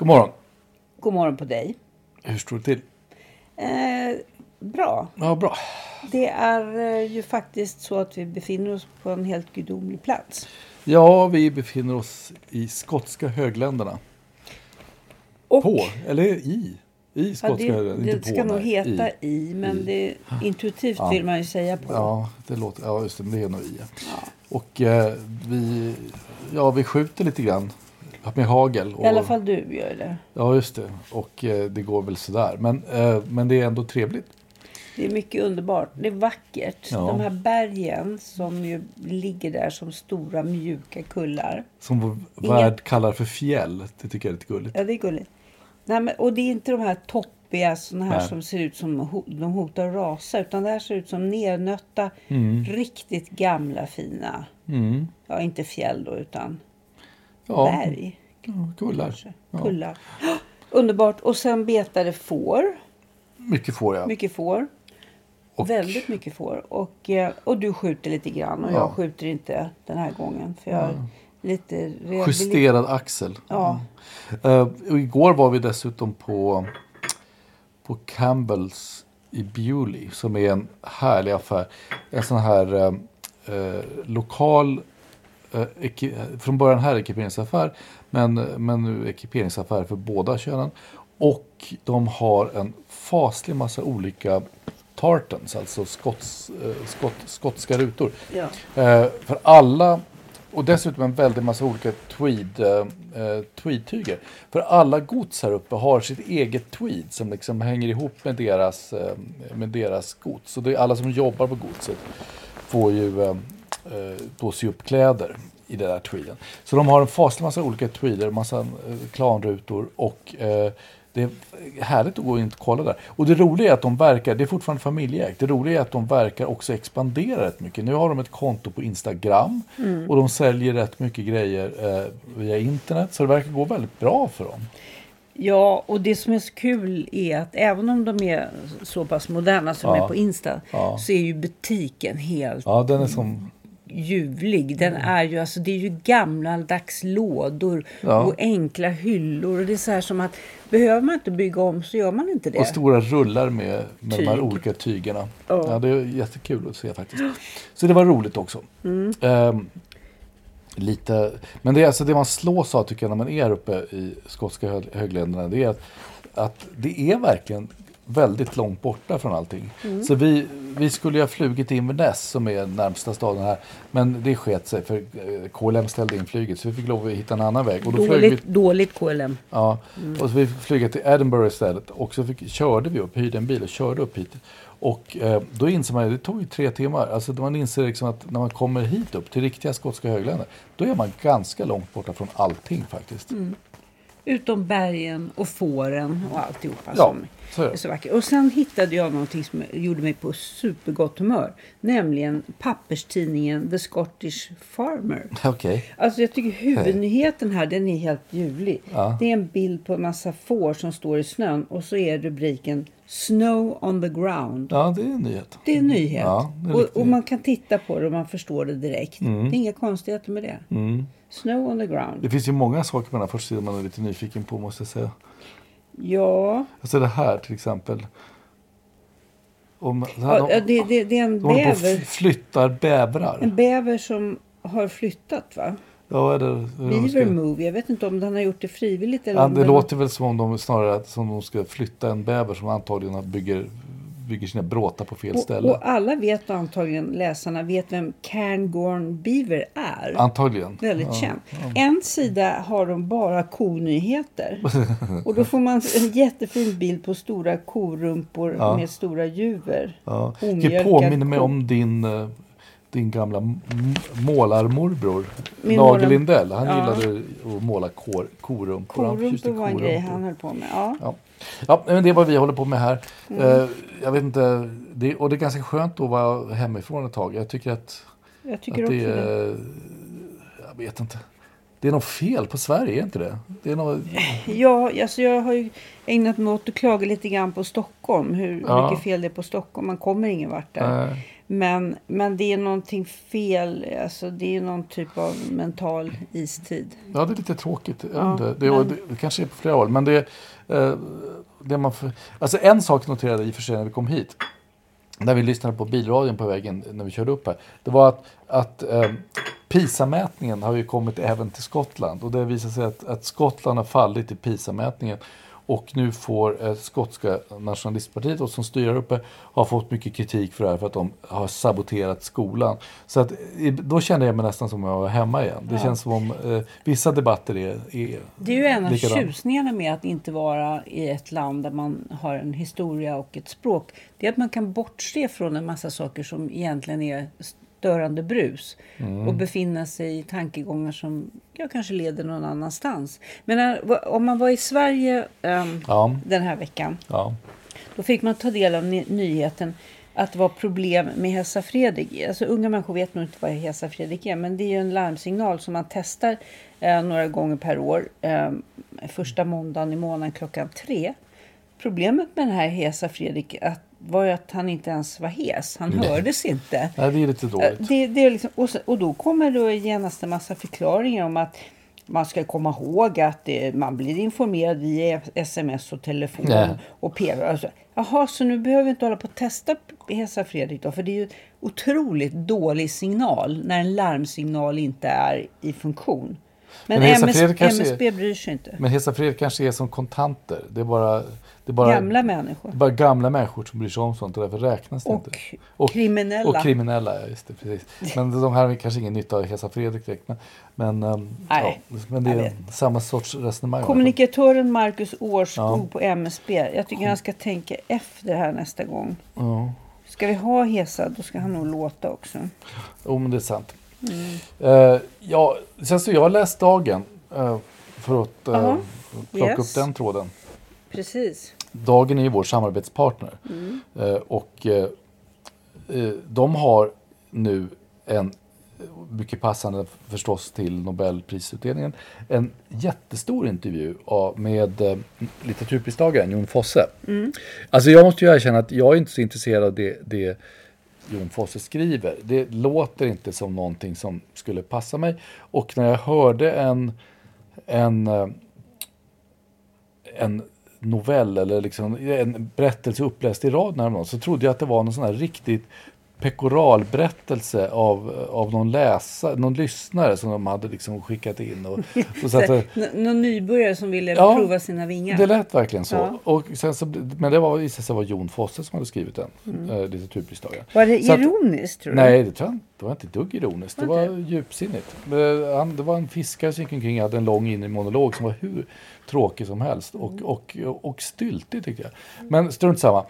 God morgon. God morgon på dig. Hur står det till? Eh, bra. Ja, bra. Det är eh, ju faktiskt så att vi befinner oss på en helt gudomlig plats. Ja, vi befinner oss i skotska högländerna. Och, På, eller i. I ja, skotska det, högländerna. det Inte ska på, nog nej. heta i, men I. Det, intuitivt Ja. vill man ju säga på. Ja, det låter, ja, just det, men det är nog i. Och eh, vi, ja, vi skjuter lite grann med hagel. Och, I alla fall du gör det. Ja, just det. Och eh, det går väl sådär. Men, eh, men det är ändå trevligt. Det är mycket underbart. Det är vackert. Ja. De här bergen som ju ligger där som stora mjuka kullar. Som vår Inga- värld kallar för fjäll. Det tycker jag är lite gulligt. Ja, det är gulligt. Nej, men, och det är inte de här toppiga såna här Nej. som ser ut som ho- de hotar att rasa. Utan det här ser ut som nernötta, riktigt gamla fina. Mm. Ja, inte fjäll då, utan Ja, berg. ja, kullar. Ja. Kullar. Underbart. Och sen betade får. Mycket får jag. Mycket får. Och- Väldigt mycket får. Och, eh, och du skjuter lite grann. Och Ja. jag skjuter inte den här gången. För jag är lite rehabiliterad. Justerad axel. Ja. Och igår var vi dessutom på, på Campbells i Bewley som är en härlig affär. En sån här eh, lokal, från början här ekiperingsaffär men, men nu ekiperingsaffär för båda könen. Och de har en faslig massa olika tartans, alltså skots, eh, skott, skotska rutor. Ja. Eh, för alla, och dessutom en väldig massa olika tweed, eh, eh, tweedtyger. För alla gods här uppe har sitt eget tweed som liksom hänger ihop med deras, eh, med deras gods. Så det är alla som jobbar på godset får ju eh, eh, då sy upp kläder i den där tweeden. Så de har en faslig massa olika tweeder, massa eh, klanrutor och eh, det är härligt att gå in och kolla där. Och det roliga är att de verkar, det är fortfarande familjeägt, det roliga är att de verkar också expandera rätt mycket. Nu har de ett konto på Instagram och de säljer rätt mycket grejer eh, via internet. Så det verkar gå väldigt bra för dem. Ja, och det som är så kul är att även om de är så pass moderna som Ja. är på Insta Ja. så är ju butiken helt Ja, den är som... ljuvlig. Den är ju, alltså det är ju gammaldags lådor Ja. och enkla hyllor. Och det är så här som att behöver man inte bygga om så gör man inte det. Och stora rullar med, med de här olika tygerna. Ja. Ja. det är jättekul att se faktiskt. Så det var roligt också. Mm. Ehm, lite... Men det är alltså det man slås av tycker jag när man är uppe i skotska hö- högländerna. Det är att, att det är verkligen väldigt långt borta från allting. Så vi, vi skulle ju ha flugit till Inverness som är närmsta staden här. Men det sket sig för eh, KLM ställde in flyget så vi fick lov att hitta en annan väg. Och då flög vi, Dåligt, dåligt KLM. ja, och så vi flög till Edinburgh istället. Och så fick, körde vi upp, hyrde en bil och körde upp hit. Och eh, då inser man, det tog ju tre timmar. Alltså man inser liksom att när man kommer hit upp till riktiga skotska högländer. Då är man ganska långt borta från allting faktiskt. Utom bergen och fåren och alltihopa Ja, som så är så vackert. Och sen hittade jag någonting som gjorde mig på supergott humör. Nämligen papperstidningen The Scottish Farmer. Okej. Alltså jag tycker huvudnyheten här den är helt ljuvlig. Ja. Det är en bild på en massa får som står i snön och så är rubriken Snow on the ground. Ja, det är en nyhet. Det är en nyhet. Ja, det är och, och man kan titta på det och man förstår det direkt. Det är inga konstigheter med det. Snow on the ground. Det finns ju många saker på den här första man är lite nyfiken på måste jag säga. Ja, Alltså det här till exempel. Om, ja det, det, det är en de bäver. f- flyttar bävrar. En bäver som har flyttat va? Ja, eller, Beaver move. Jag vet inte om den har gjort det frivilligt eller ja, det låter väl som om de snarare som de ska flytta en bäver som antagligen bygger, bygger sina bråtar på fel och, ställe. och alla vet antagligen, läsarna vet vem Cairngorm Beaver är. Antagligen. Väldigt ja. känd. En sida har de bara konyheter. och då får man en jättefin bild på stora korumpor Ja. med stora juver. Ja. Det påminner mig om din, eh, din gamla målarmorbror. Min målar- Lindell. Han Ja. gillade att måla kor, korumpor. Korumpor var en grej han höll på med. Ja. Ja. Ja, men det är vad vi håller på med här. Mm. Eh, jag vet inte, det, och det är ganska skönt att vara hemifrån ett tag. Jag tycker att, Jag tycker att också det det. är... Jag vet inte. Det är något fel på Sverige, är inte det? det är något, Ja, alltså jag har ju ägnat mig åt att klaga lite grann på Stockholm. Hur Ja. mycket fel det är på Stockholm. Man kommer ingen vart där. eh, Men, men det är någonting fel. Alltså det är någon typ av mental istid. ja, det är lite tråkigt. Ja, inte. det, men- det, det kanske är på flera håll. Men det, eh, det man för, alltså en sak noterade i och för sig när vi kom hit. När vi lyssnade på bilradion på vägen när vi körde upp här. Det var att, att eh, PISA-mätningen har ju kommit även till Skottland. Och det visar sig att, att Skottland har fallit i PISA-mätningen. Och nu får eh, skotska nationalistpartiet och som styr här uppe har fått mycket kritik för det här för att de har saboterat skolan. Så att, eh, då kände jag mig nästan som om jag var hemma igen. Det känns som om eh, vissa debatter är, är Det är ju en av likadana. tjusningarna med att inte vara i ett land där man har en historia och ett språk. Det är att man kan bortse från en massa saker som egentligen är störande brus. Mm. Och befinna sig i tankegångar som ja, kanske leder någon annanstans. Men när, om man var i Sverige ehm, Ja, den här veckan. ja. Då fick man ta del av ny- nyheten att det var problem med Hesa Fredrik. Alltså, unga människor vet nog inte vad Hesa Fredrik är, men det är ju en larmsignal som man testar eh, några gånger per år. Eh, första måndagen i månaden klockan tre. Problemet med den här Hesa Fredrik att, var ju att han inte ens var hes. Han hördes inte. Nej, det är lite Eh, dåligt. Det, det är liksom, och, så, och då kommer då genast en massa förklaringar om att man ska komma ihåg att det, man blir informerad via sms och telefon Nej. och PV. Alltså, jaha, så nu behöver vi inte hålla på att testa Hesa Fredrik då? För det är ju otroligt dålig signal när en larmsignal inte är i funktion. Men, Men MS, MSB bryr sig inte. Men Hesa Fredrik kanske är som kontanter. Det är bara, det är bara, Gamla människor. bara gamla människor som bryr sig om sånt och därför räknas det Och inte. Och- kriminella. Och kriminella, ja, just det. Precis. Men de här har kanske ingen nytta av Hesa Fredrik direkt. Men, men, ehm, Nej, ja, men det är samma sorts resonemang. Kommunikatören Marcus Årskog Ja. på MSB. Jag tycker han ska tänka efter här nästa gång. Ja, Ska vi ha Hesa, då ska han nog låta också. jo, men det är sant. Mm. Eh, ja, sen så jag har läst Dagen. eh, för att uh, plocka Yes. upp den tråden. Precis. Dagen är ju vår samarbetspartner. Mm. Och de har nu en, mycket passande förstås till Nobelprisutdelningen, en jättestor intervju av, med eh, litteraturpristagaren Jon Fosse. Alltså jag måste ju erkänna att jag är inte så intresserad av det, det Jon Fosse skriver. Det låter inte som någonting som skulle passa mig. Och när jag hörde en, en eh, en novell eller liksom en berättelse uppläst i rad när så trodde jag att det var någon sån här riktigt pekoralberättelse av, av någon läsare, någon lyssnare som de hade liksom skickat in. Och, och så att, det- någon nybörjare som ville Ja, prova sina vingar. det lät verkligen så. Ja. Och sen så men det var, visade sig vara Jon Fosse som hade skrivit den, mm. litteraturpristagaren. Var det Så att- ironiskt tror du? Nej, det tror jag inte. Det var inte dugg ironiskt. Det Var var djupsinnigt. Men Han, det var en fiskare som gick omkring och hade en lång inre monolog som var hur tråkig som helst. Och, och, och styltig tyckte jag. Men strunt samma.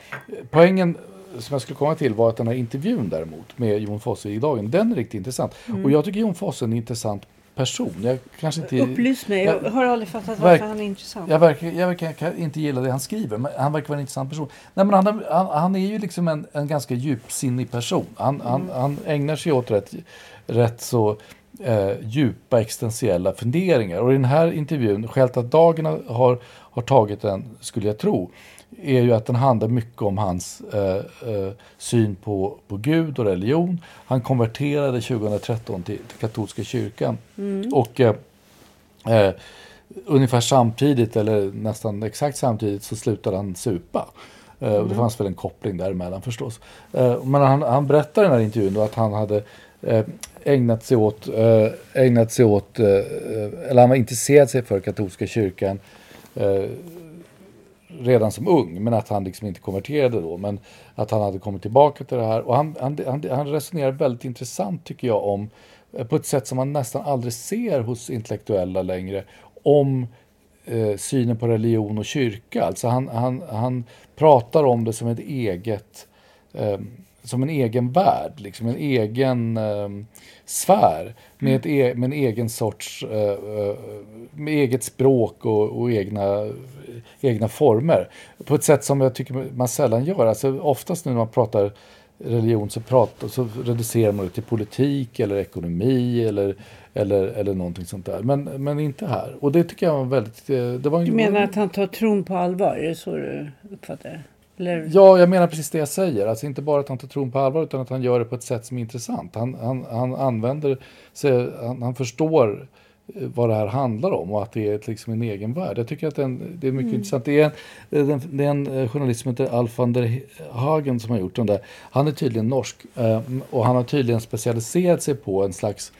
Poängen som jag skulle komma till var att den här intervjun däremot med Jon Fosse i Dagen, den är riktigt intressant. Och jag tycker Jon Fosse är en intressant person. Jag kanske inte... Upplys mig, jag Jag- har aldrig fattat varför han är intressant. Jag verkar, jag verkar kan inte gilla det han skriver, men han verkar vara en intressant person. Nej, men han, är- han, han är ju liksom en, en ganska djupsinnig person. Han, han, han ägnar sig åt rätt, rätt så eh, djupa existentiella funderingar. Och i den här intervjun, skälet att dagen har, har tagit den, skulle jag tro, är ju att den handlar mycket om hans eh, eh, syn på, på Gud och religion. Han konverterade 2013 till, till katolska kyrkan. Och eh, eh, ungefär samtidigt, eller nästan exakt samtidigt, så slutade han supa. Eh, och Det fanns väl en koppling däremellan förstås. Eh, men han, han berättar i den här intervjun då att han hade ägnat sig åt, ägnat sig åt eller han var intresserad sig för katolska kyrkan redan som ung, men att han liksom inte konverterade då. Men att han hade kommit tillbaka till det här. Och han, han, han, han resonerar väldigt intressant tycker jag om, eh, på ett sätt som man nästan aldrig ser hos intellektuella längre, om eh, synen på religion och kyrka. Alltså han, han, han pratar om det som ett eget eh, som en egen värld, liksom en egen eh, sfär med, ett e- med en egen sorts, eh, eh, med eget språk och, och egna, egna former. På ett sätt som jag tycker man sällan gör. Alltså oftast när man pratar religion så, pratar, så reducerar man det till politik eller ekonomi eller, eller, eller någonting sånt där. Men, men inte här. Och det tycker jag var väldigt... eh, Det var en, Du menar att han tar tron på allvar? Är det så du uppfattar det? Eller? Ja, jag menar precis det jag säger. Alltså inte bara att han tar tron på allvar utan att han gör det på ett sätt som är intressant. Han, han, han använder sig, han, han förstår eh, vad det här handlar om och att det är liksom en egen värld. Jag tycker att den, det är mycket intressant. Det är, en, det är en, det är en eh, journalist som heter Alf van der Hagen som har gjort den där. Han är tydligen norsk eh, och han har tydligen specialiserat sig på en slags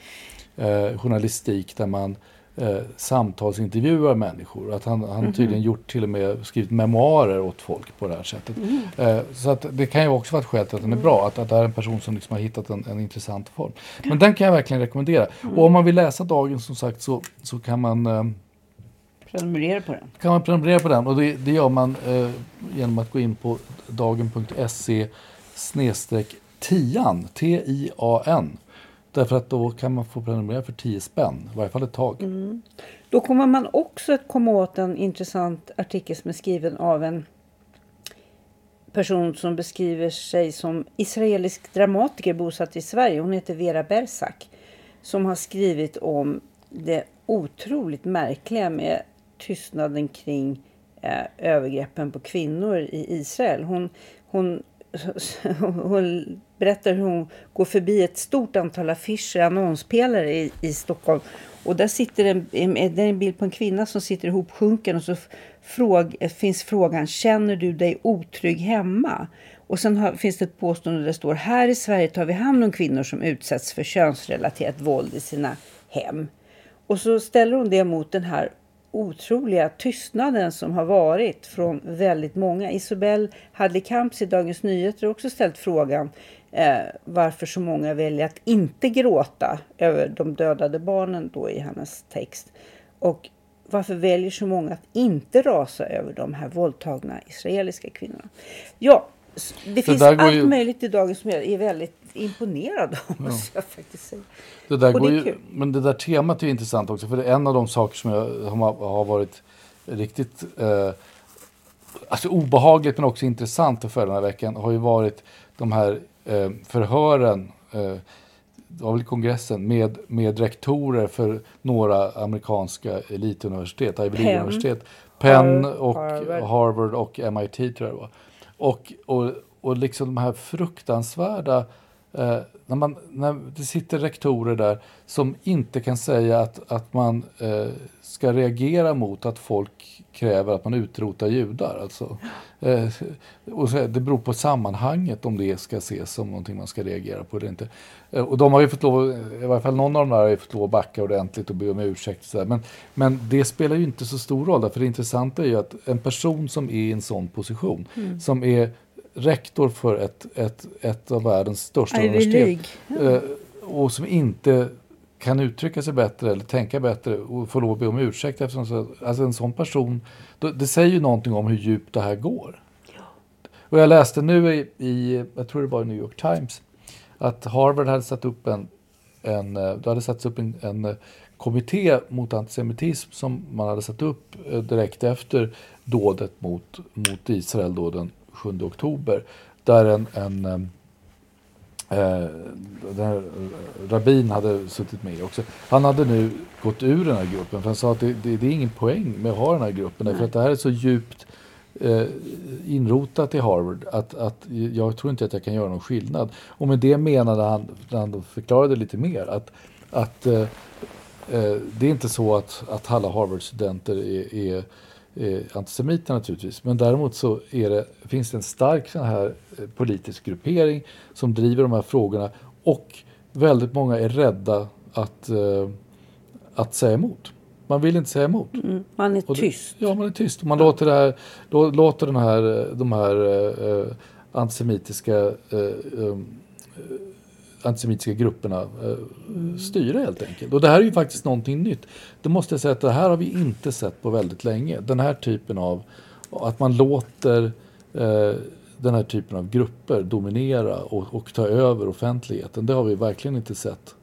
eh, journalistik där man eh, samtalsintervjuar människor. Att han han tydligen gjort till och med skrivit memoarer åt folk på det här sättet. Eh, så att det kan ju också vara ett skäl till att den är bra. Att, att det är en person som liksom har hittat en, en intressant form. Men den kan jag verkligen rekommendera. Och om man vill läsa dagens som sagt så, så kan man eh, Prenumerera på den. kan man prenumerera på den och det, det gör man eh, genom att gå in på dagen.se snedstreck tian, T-I-A-N. Därför att då kan man få prenumerera för 10 spänn, i varje fall ett tag. Mm. Då kommer man också att komma åt en intressant artikel som är skriven av en person som beskriver sig som israelisk dramatiker bosatt i Sverige. Hon heter Vera Bersak. Som har skrivit om det otroligt märkliga med tystnaden kring eh, övergreppen på kvinnor i Israel. Hon, hon, hon berättar hur hon går förbi ett stort antal affischer, annonspelare i, i Stockholm. Och där sitter en, en, det är en bild på en kvinna som sitter ihopsjunken och så fråg, finns frågan Känner du dig otrygg hemma? Och sen har, finns det ett påstående där det står Här i Sverige tar vi hand om kvinnor som utsätts för könsrelaterat våld i sina hem. Och så ställer hon det mot den här otroliga tystnaden som har varit från väldigt många. Isobel Hadley Kamps i Dagens Nyheter har också ställt frågan eh, varför så många väljer att inte gråta över de dödade barnen då i hennes text. Och varför väljer så många att inte rasa över de här våldtagna israeliska kvinnorna? Ja, det finns går allt ju- möjligt i dagen som jag är väldigt imponerad av, måste jag faktiskt säga. Det där Och går det ju, men det där temat är intressant också. För det är en av de saker som, jag, som har, varit riktigt eh, alltså obehagligt men också intressant att följa den här veckan. Har ju varit de här eh, förhören. Eh, det väl kongressen med, med rektorer för några amerikanska elituniversitet, Ivy Penn. Penn och Harvard. Harvard. och MIT tror jag det var. Och, och, och liksom de här fruktansvärda eh, när, man, när det sitter rektorer där som inte kan säga att, att man eh, ska reagera mot att folk kräver att man utrotar judar. Alltså, eh, och så, det beror på sammanhanget om det ska ses som någonting man ska reagera på eller inte. Eh, och de har ju fått lov, i varje fall någon av de där har ju fått lov att backa ordentligt och be om ursäkt. Så men, men det spelar ju inte så stor roll, för det intressanta är ju att en person som är i en sån position, mm. som är rektor för ett, ett, ett av världens största universitet. Ja. Eh, och som inte kan uttrycka sig bättre eller tänka bättre och få lov att be om ursäkt. Eftersom så, alltså en sån person, det säger ju någonting om hur djupt det här går. Ja. Och jag läste nu i, i, jag tror det var i New York Times, att Harvard hade satt upp en, en, eh, det hade satts upp en, en eh, kommitté mot antisemitism som man hade satt upp direkt efter dådet mot, mot Israel då den 7 oktober. Där en, en eh, där rabbin hade suttit med också. Han hade nu gått ur den här gruppen för han sa att det, det, det är ingen poäng med att ha den här gruppen. Därför att det här är så djupt eh, inrotat i Harvard att, att jag tror inte att jag kan göra någon skillnad. Och med det menade han, när han förklarade lite mer, att, att eh, eh det är inte så att, att alla Harvard-studenter är, är eh, antisemiter naturligtvis. Men däremot så det, finns det en stark sån här eh, politisk gruppering som driver de här frågorna och väldigt många är rädda att, eh, att säga emot. Man vill inte säga emot. Mm, man är tyst. Det, ja, man är tyst. Man låter, det här, då, låter den här, de här eh, antisemitiska eh, antisemitiska grupperna eh, styra helt enkelt. Och det här är ju faktiskt någonting nytt. Det måste jag säga att det här har vi inte sett på väldigt länge. Den här typen av, att man låter eh, den här typen av grupper dominera och, och, ta över offentligheten. Det har vi verkligen inte sett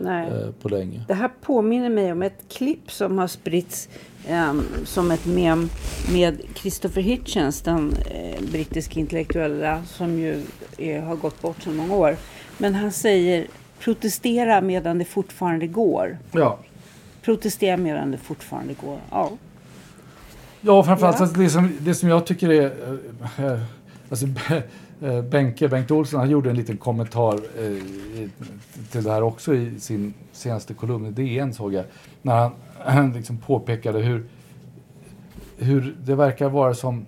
eh, på länge. Det här påminner mig om ett klipp som har spritts um, som ett mem med Christopher Hitchens, den eh, brittiska intellektuella som ju är, har gått bort sedan många år. Men han säger protestera medan det fortfarande går. Ja. Protestera medan det fortfarande går. Ja. Ja, framförallt ja. Alltså det, som, det som jag tycker är... Äh, alltså, äh, Benke, Bengt Olsson, han gjorde en liten kommentar äh, till det här också i sin senaste kolumn i DN såg jag. När han, han liksom påpekade hur, hur det verkar vara som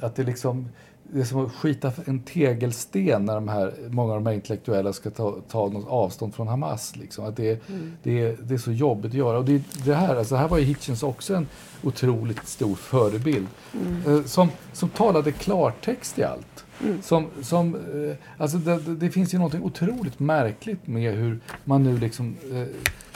att det liksom det är som att skita en tegelsten när de här, många av de här intellektuella ska ta, ta något avstånd från Hamas. Liksom. Att det, mm. det, är, det är så jobbigt att göra. Och det, det här, alltså, här var ju Hitchens också en otroligt stor förebild. Mm. Eh, som, som talade klartext i allt. Mm. Som, som, eh, alltså det, det, finns ju något otroligt märkligt med hur man nu liksom eh,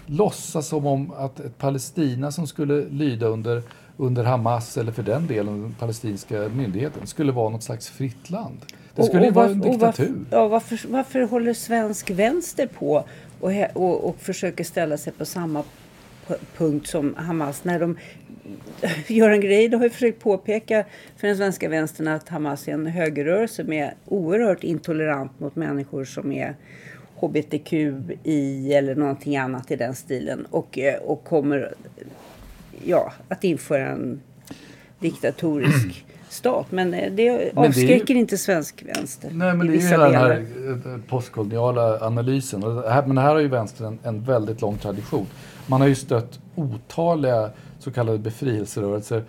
låtsas som om att ett Palestina som skulle lyda under under Hamas eller för den delen den palestinska myndigheten skulle vara något slags fritt land. Det skulle ju vara en diktatur. Varför, ja, varför, varför håller svensk vänster på och, och, och försöker ställa sig på samma punkt som Hamas när de Göran Greider har ju försökt påpeka för den svenska vänstern att Hamas är en högerrörelse med oerhört intolerant mot människor som är hbtqi eller någonting annat i den stilen och, eh, och kommer ja, att införa en diktatorisk stat. Men eh, det avskräcker det ju, inte svensk vänster. Nej, men det är ju hela den här eh, postkoloniala analysen. Och det här, men här har ju vänstern en, en väldigt lång tradition. Man har ju stött otaliga så kallade befrielserörelser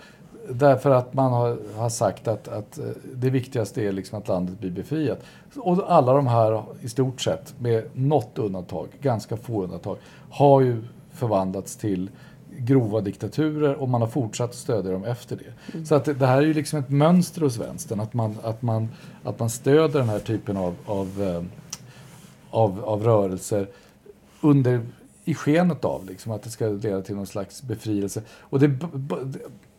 Därför att man har, har sagt att, att eh, det viktigaste är liksom att landet blir befriat. Och alla de här, i stort sett, med något undantag, ganska få undantag, har ju förvandlats till grova diktaturer och man har fortsatt stödja dem efter det. Mm. Så att det här är ju liksom ett mönster hos vänstern, att man, att man, att man stöder den här typen av, av, eh, av, av rörelser under, i skenet av liksom, att det ska leda till någon slags befrielse. Och det,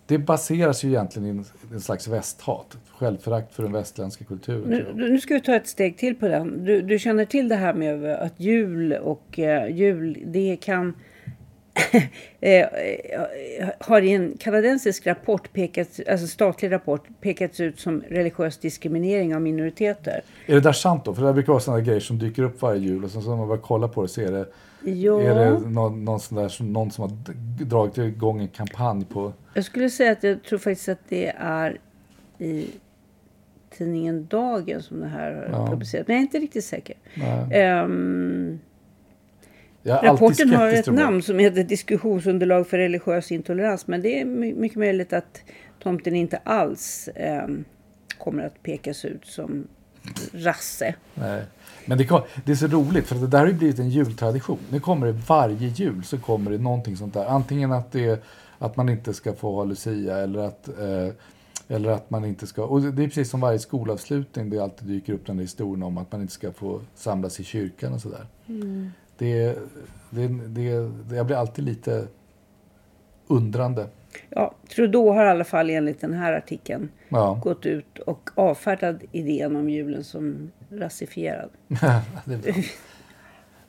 det baseras ju egentligen i en, slags västhat, självförakt för den västländska kulturen. Nu, nu, ska vi ta ett steg till på den. Du, du känner till det här med att jul och eh, jul, det kan har i en kanadensisk rapport, pekats, alltså statlig rapport, pekats ut som religiös diskriminering av minoriteter. Är det där sant då? För det brukar vara sådana grejer som dyker upp varje jul och så när man börjar kolla på det så är det, ja. är det någon, någon, där, någon som har dragit igång en kampanj på... Jag skulle säga att jag tror faktiskt att det är i tidningen Dagen som det här har Ja. publicerat. Men jag är inte riktigt säker. Nej. Ehm, Jag är alltid rapporten har ett namn som heter Diskussionsunderlag för religiös intolerans. Men det är my- mycket möjligt att tomten inte alls ehm, kommer att pekas ut som rasse. Nej. Men det, kom, det är så roligt för det där har ju blivit en jultradition. Nu kommer det varje jul så kommer det någonting sånt där. Antingen att, det, att man inte ska få ha Lucia eller att, eh, eller att man inte ska... Och det är precis som varje skolavslutning. Det alltid dyker upp den där historien om att man inte ska få samlas i kyrkan och sådär. Det, det, det, det, jag blir alltid lite undrande. Ja, Trudeau har i alla fall enligt den här artikeln Ja, gått ut och avfärdat idén om julen som rasifierad. det är bra.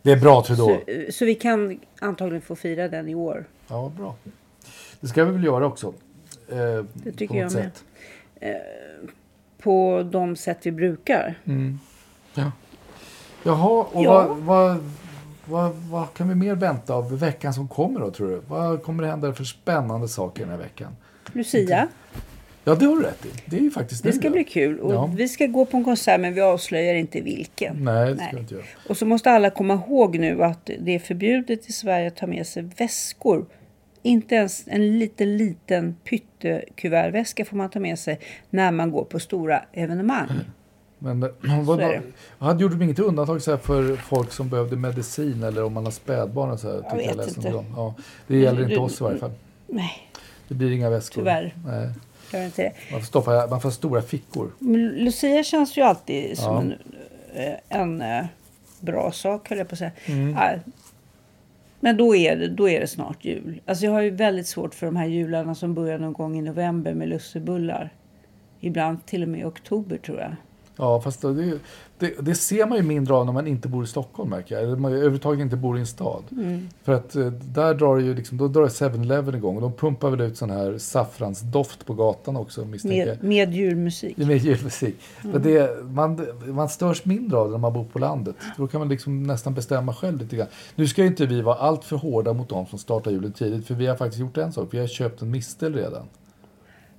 Det är bra Trudeau. Så, så vi kan antagligen få fira den i år. Ja, bra. Det ska vi väl göra också. Eh, Det tycker jag med. sätt. På de sätt vi brukar. Ja. Jaha, och Ja. Vad, vad, vad, vad kan vi mer vänta av veckan som kommer då tror du? Vad kommer det hända för spännande saker den här veckan? Lucia, Ja, det har du rätt i. Det är ju faktiskt det nu, ska ja. bli kul. Och Ja. Vi ska gå på en konsert men vi avslöjar inte vilken. Nej, det ska Nej. inte göra. Och så måste alla komma ihåg nu att det är förbjudet i Sverige att ta med sig väskor. Inte ens en liten, liten pyttekuvertväska får man ta med sig när man går på stora evenemang. Men eh, vad, hade gjort de inget undantag så här för folk som behövde medicin eller om man har spädbarn och så här? tyckte vet läste inte. om. Ja, det gäller inte Du- oss i varje fall. Nej, Det blir inga väskor. Tyvärr. Nej. gör inte det. Man får, stoppa, man får stora fickor. Men Lucia känns ju alltid som Ja. en, eh, en eh, bra sak, höll jag på att säga. Mm. Ja, Men då är, det, då är det snart jul. Alltså jag har ju väldigt svårt för de här jularna som börjar någon gång i november med lussebullar. Ibland till och med i oktober tror jag. Ja, fast det, det, det ser man ju mindre av när man inte bor i Stockholm märker jag. Eller man överhuvudtaget inte bor i en stad. Mm. För att eh, där drar det ju liksom, då drar 7-Eleven igång och de pumpar väl ut sån här saffransdoft på gatan också misstänker. Med, med är med julmusik. Mm. Men det, man, man störs mindre av det när man bor på landet. Då kan man liksom nästan bestämma själv lite grann. Nu ska ju inte vi vara allt för hårda mot de som startar julen tidigt. För vi har faktiskt gjort en sak. Vi har köpt en mistel redan.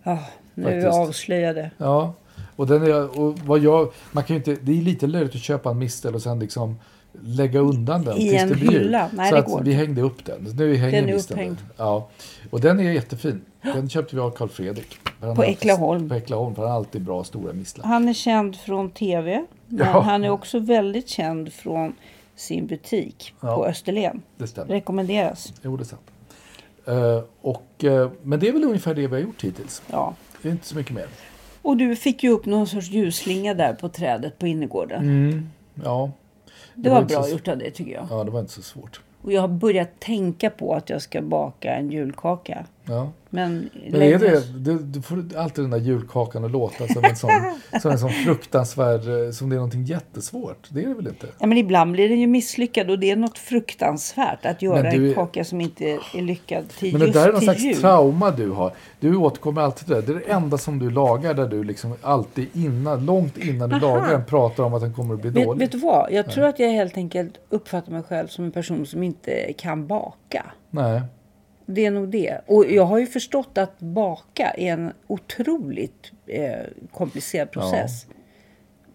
Ja, nu är vi avslöjade. Ja, och, den är, och vad jag, man kan inte, det är lite löjligt att köpa en mistel och sen liksom lägga undan den I tills en det blir hylla. Nej, Så det att går vi inte. hängde upp den. Nu hänger Den är misteln upphängd. där. Ja, och den är jättefin. Den köpte vi av Carl Fredrik. Han På Äcklaholm. På Äcklaholm, för han har alltid bra stora mistlar. Han är känd från tv. Men Ja. han är också väldigt känd från sin butik Ja. på Österlen. Det stämmer. Rekommenderas. Jo, det är sant. Eh, och, eh, men det är väl ungefär det vi har gjort hittills. Ja. Det är inte så mycket mer. Och du fick ju upp någon sorts ljusslinga där på trädet på innergården. Mm, ja, det var inte bra så- gjort av dig tycker jag. ja, det var inte så svårt. Och jag har börjat tänka på att jag ska baka en julkaka. Ja. Men, Men är det, du, du får alltid den där julkakan att låta som en sån, som en sån fruktansvärd, eh, som det är någonting jättesvårt. Det är det väl inte? Ja, men ibland blir den ju misslyckad och det är något fruktansvärt att göra du en kaka som inte är lyckad till Men det där är någon slags jul. trauma du har. Du återkommer alltid till det. Det är det enda som du lagar där du liksom alltid innan, långt innan du Aha. lagar den pratar om att den kommer att bli Vet, dålig. vet du vad? Jag tror att jag helt enkelt uppfattar mig själv som en person som inte kan baka. Nej. Det är nog det. Och jag har ju förstått att baka är en otroligt eh, komplicerad process.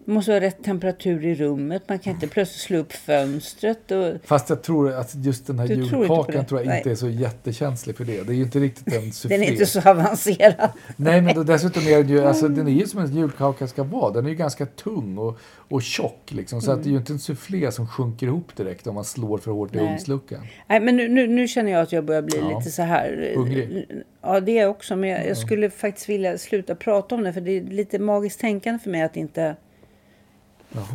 Det måste vara rätt temperatur i rummet. Man kan inte plötsligt slå upp fönstret. Och, Fast jag tror att just den här Du tror julkakan det? tror jag inte Nej. är så jättekänslig för det. Det är ju inte riktigt en soufflé. den är inte så avancerad. Nej, men då, dessutom är den ju, alltså, den är ju som en julkaka ska vara. Den är ju ganska tung och, och tjock liksom. Så att det är ju inte en soufflé som sjunker ihop direkt om man slår för hårt i ugnsluckan. Nej, men nu, nu, nu känner jag att jag börjar bli Ja. lite så här... eh, Hungrig. Ja, det är jag också. Men jag, jag skulle faktiskt vilja sluta prata om det. För det är lite magiskt tänkande för mig att inte,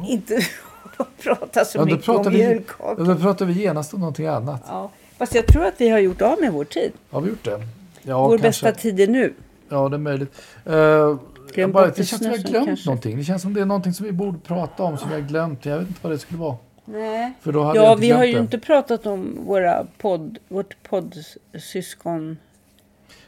inte prata så Ja, mycket om vi, då pratar vi genast om någonting annat. Ja. Fast jag tror att vi har gjort av med vår tid. Har vi gjort det? Ja, vår kanske. bästa tid är nu. Ja, det är möjligt. Uh, jag bara, det känns som snösen, glömt kanske. någonting. Det känns som det är någonting som vi borde prata om som har glömt. Jag vet inte vad det skulle vara. Nej. För då hade jag Ja, inte vi har glömt ju det. inte pratat om våra podd, vårt poddsyskon.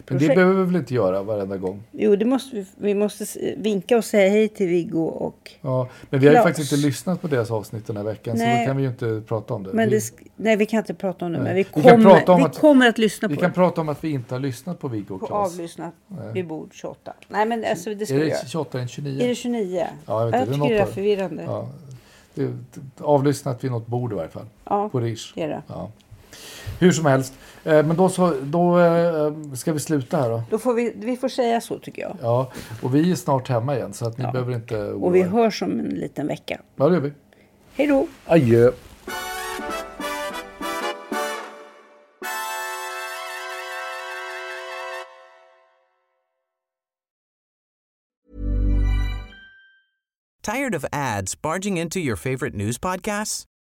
Men det behöver vi väl inte göra varenda gång? Jo, det måste vi. Vi måste vinka och säga hej till Viggo och... Ja, men vi har ju Klas. faktiskt inte lyssnat på deras avsnitt den här veckan så Nej. då kan vi ju inte prata om det. Men vi, det, nej, vi kan inte prata om det. Nej. Men vi Vi prata om vi att- kommer att lyssna vi på kan det. prata om att vi inte har lyssnat på Viggo och På Claes. avlyssnat vid bord 28. Nej, men alltså, det ska Är vi det göra. 28 eller 29? Är det 29? Ja, jag vet jag det tycker det är förvirrande. Ja, det avlyssnat vid något bord i varje fall. Ja, På Rish. det är det. Ja. Hur som helst. Eh, Men då, så, då eh, ska vi sluta här då. Då får vi, vi får säga så tycker jag. Ja, och vi är snart hemma igen så att ni Ja. behöver inte oroa Och vi er. hörs om en liten vecka. Ja, det gör vi. Hej då! Adjö. Tired of ads barging into your favorite news podcasts?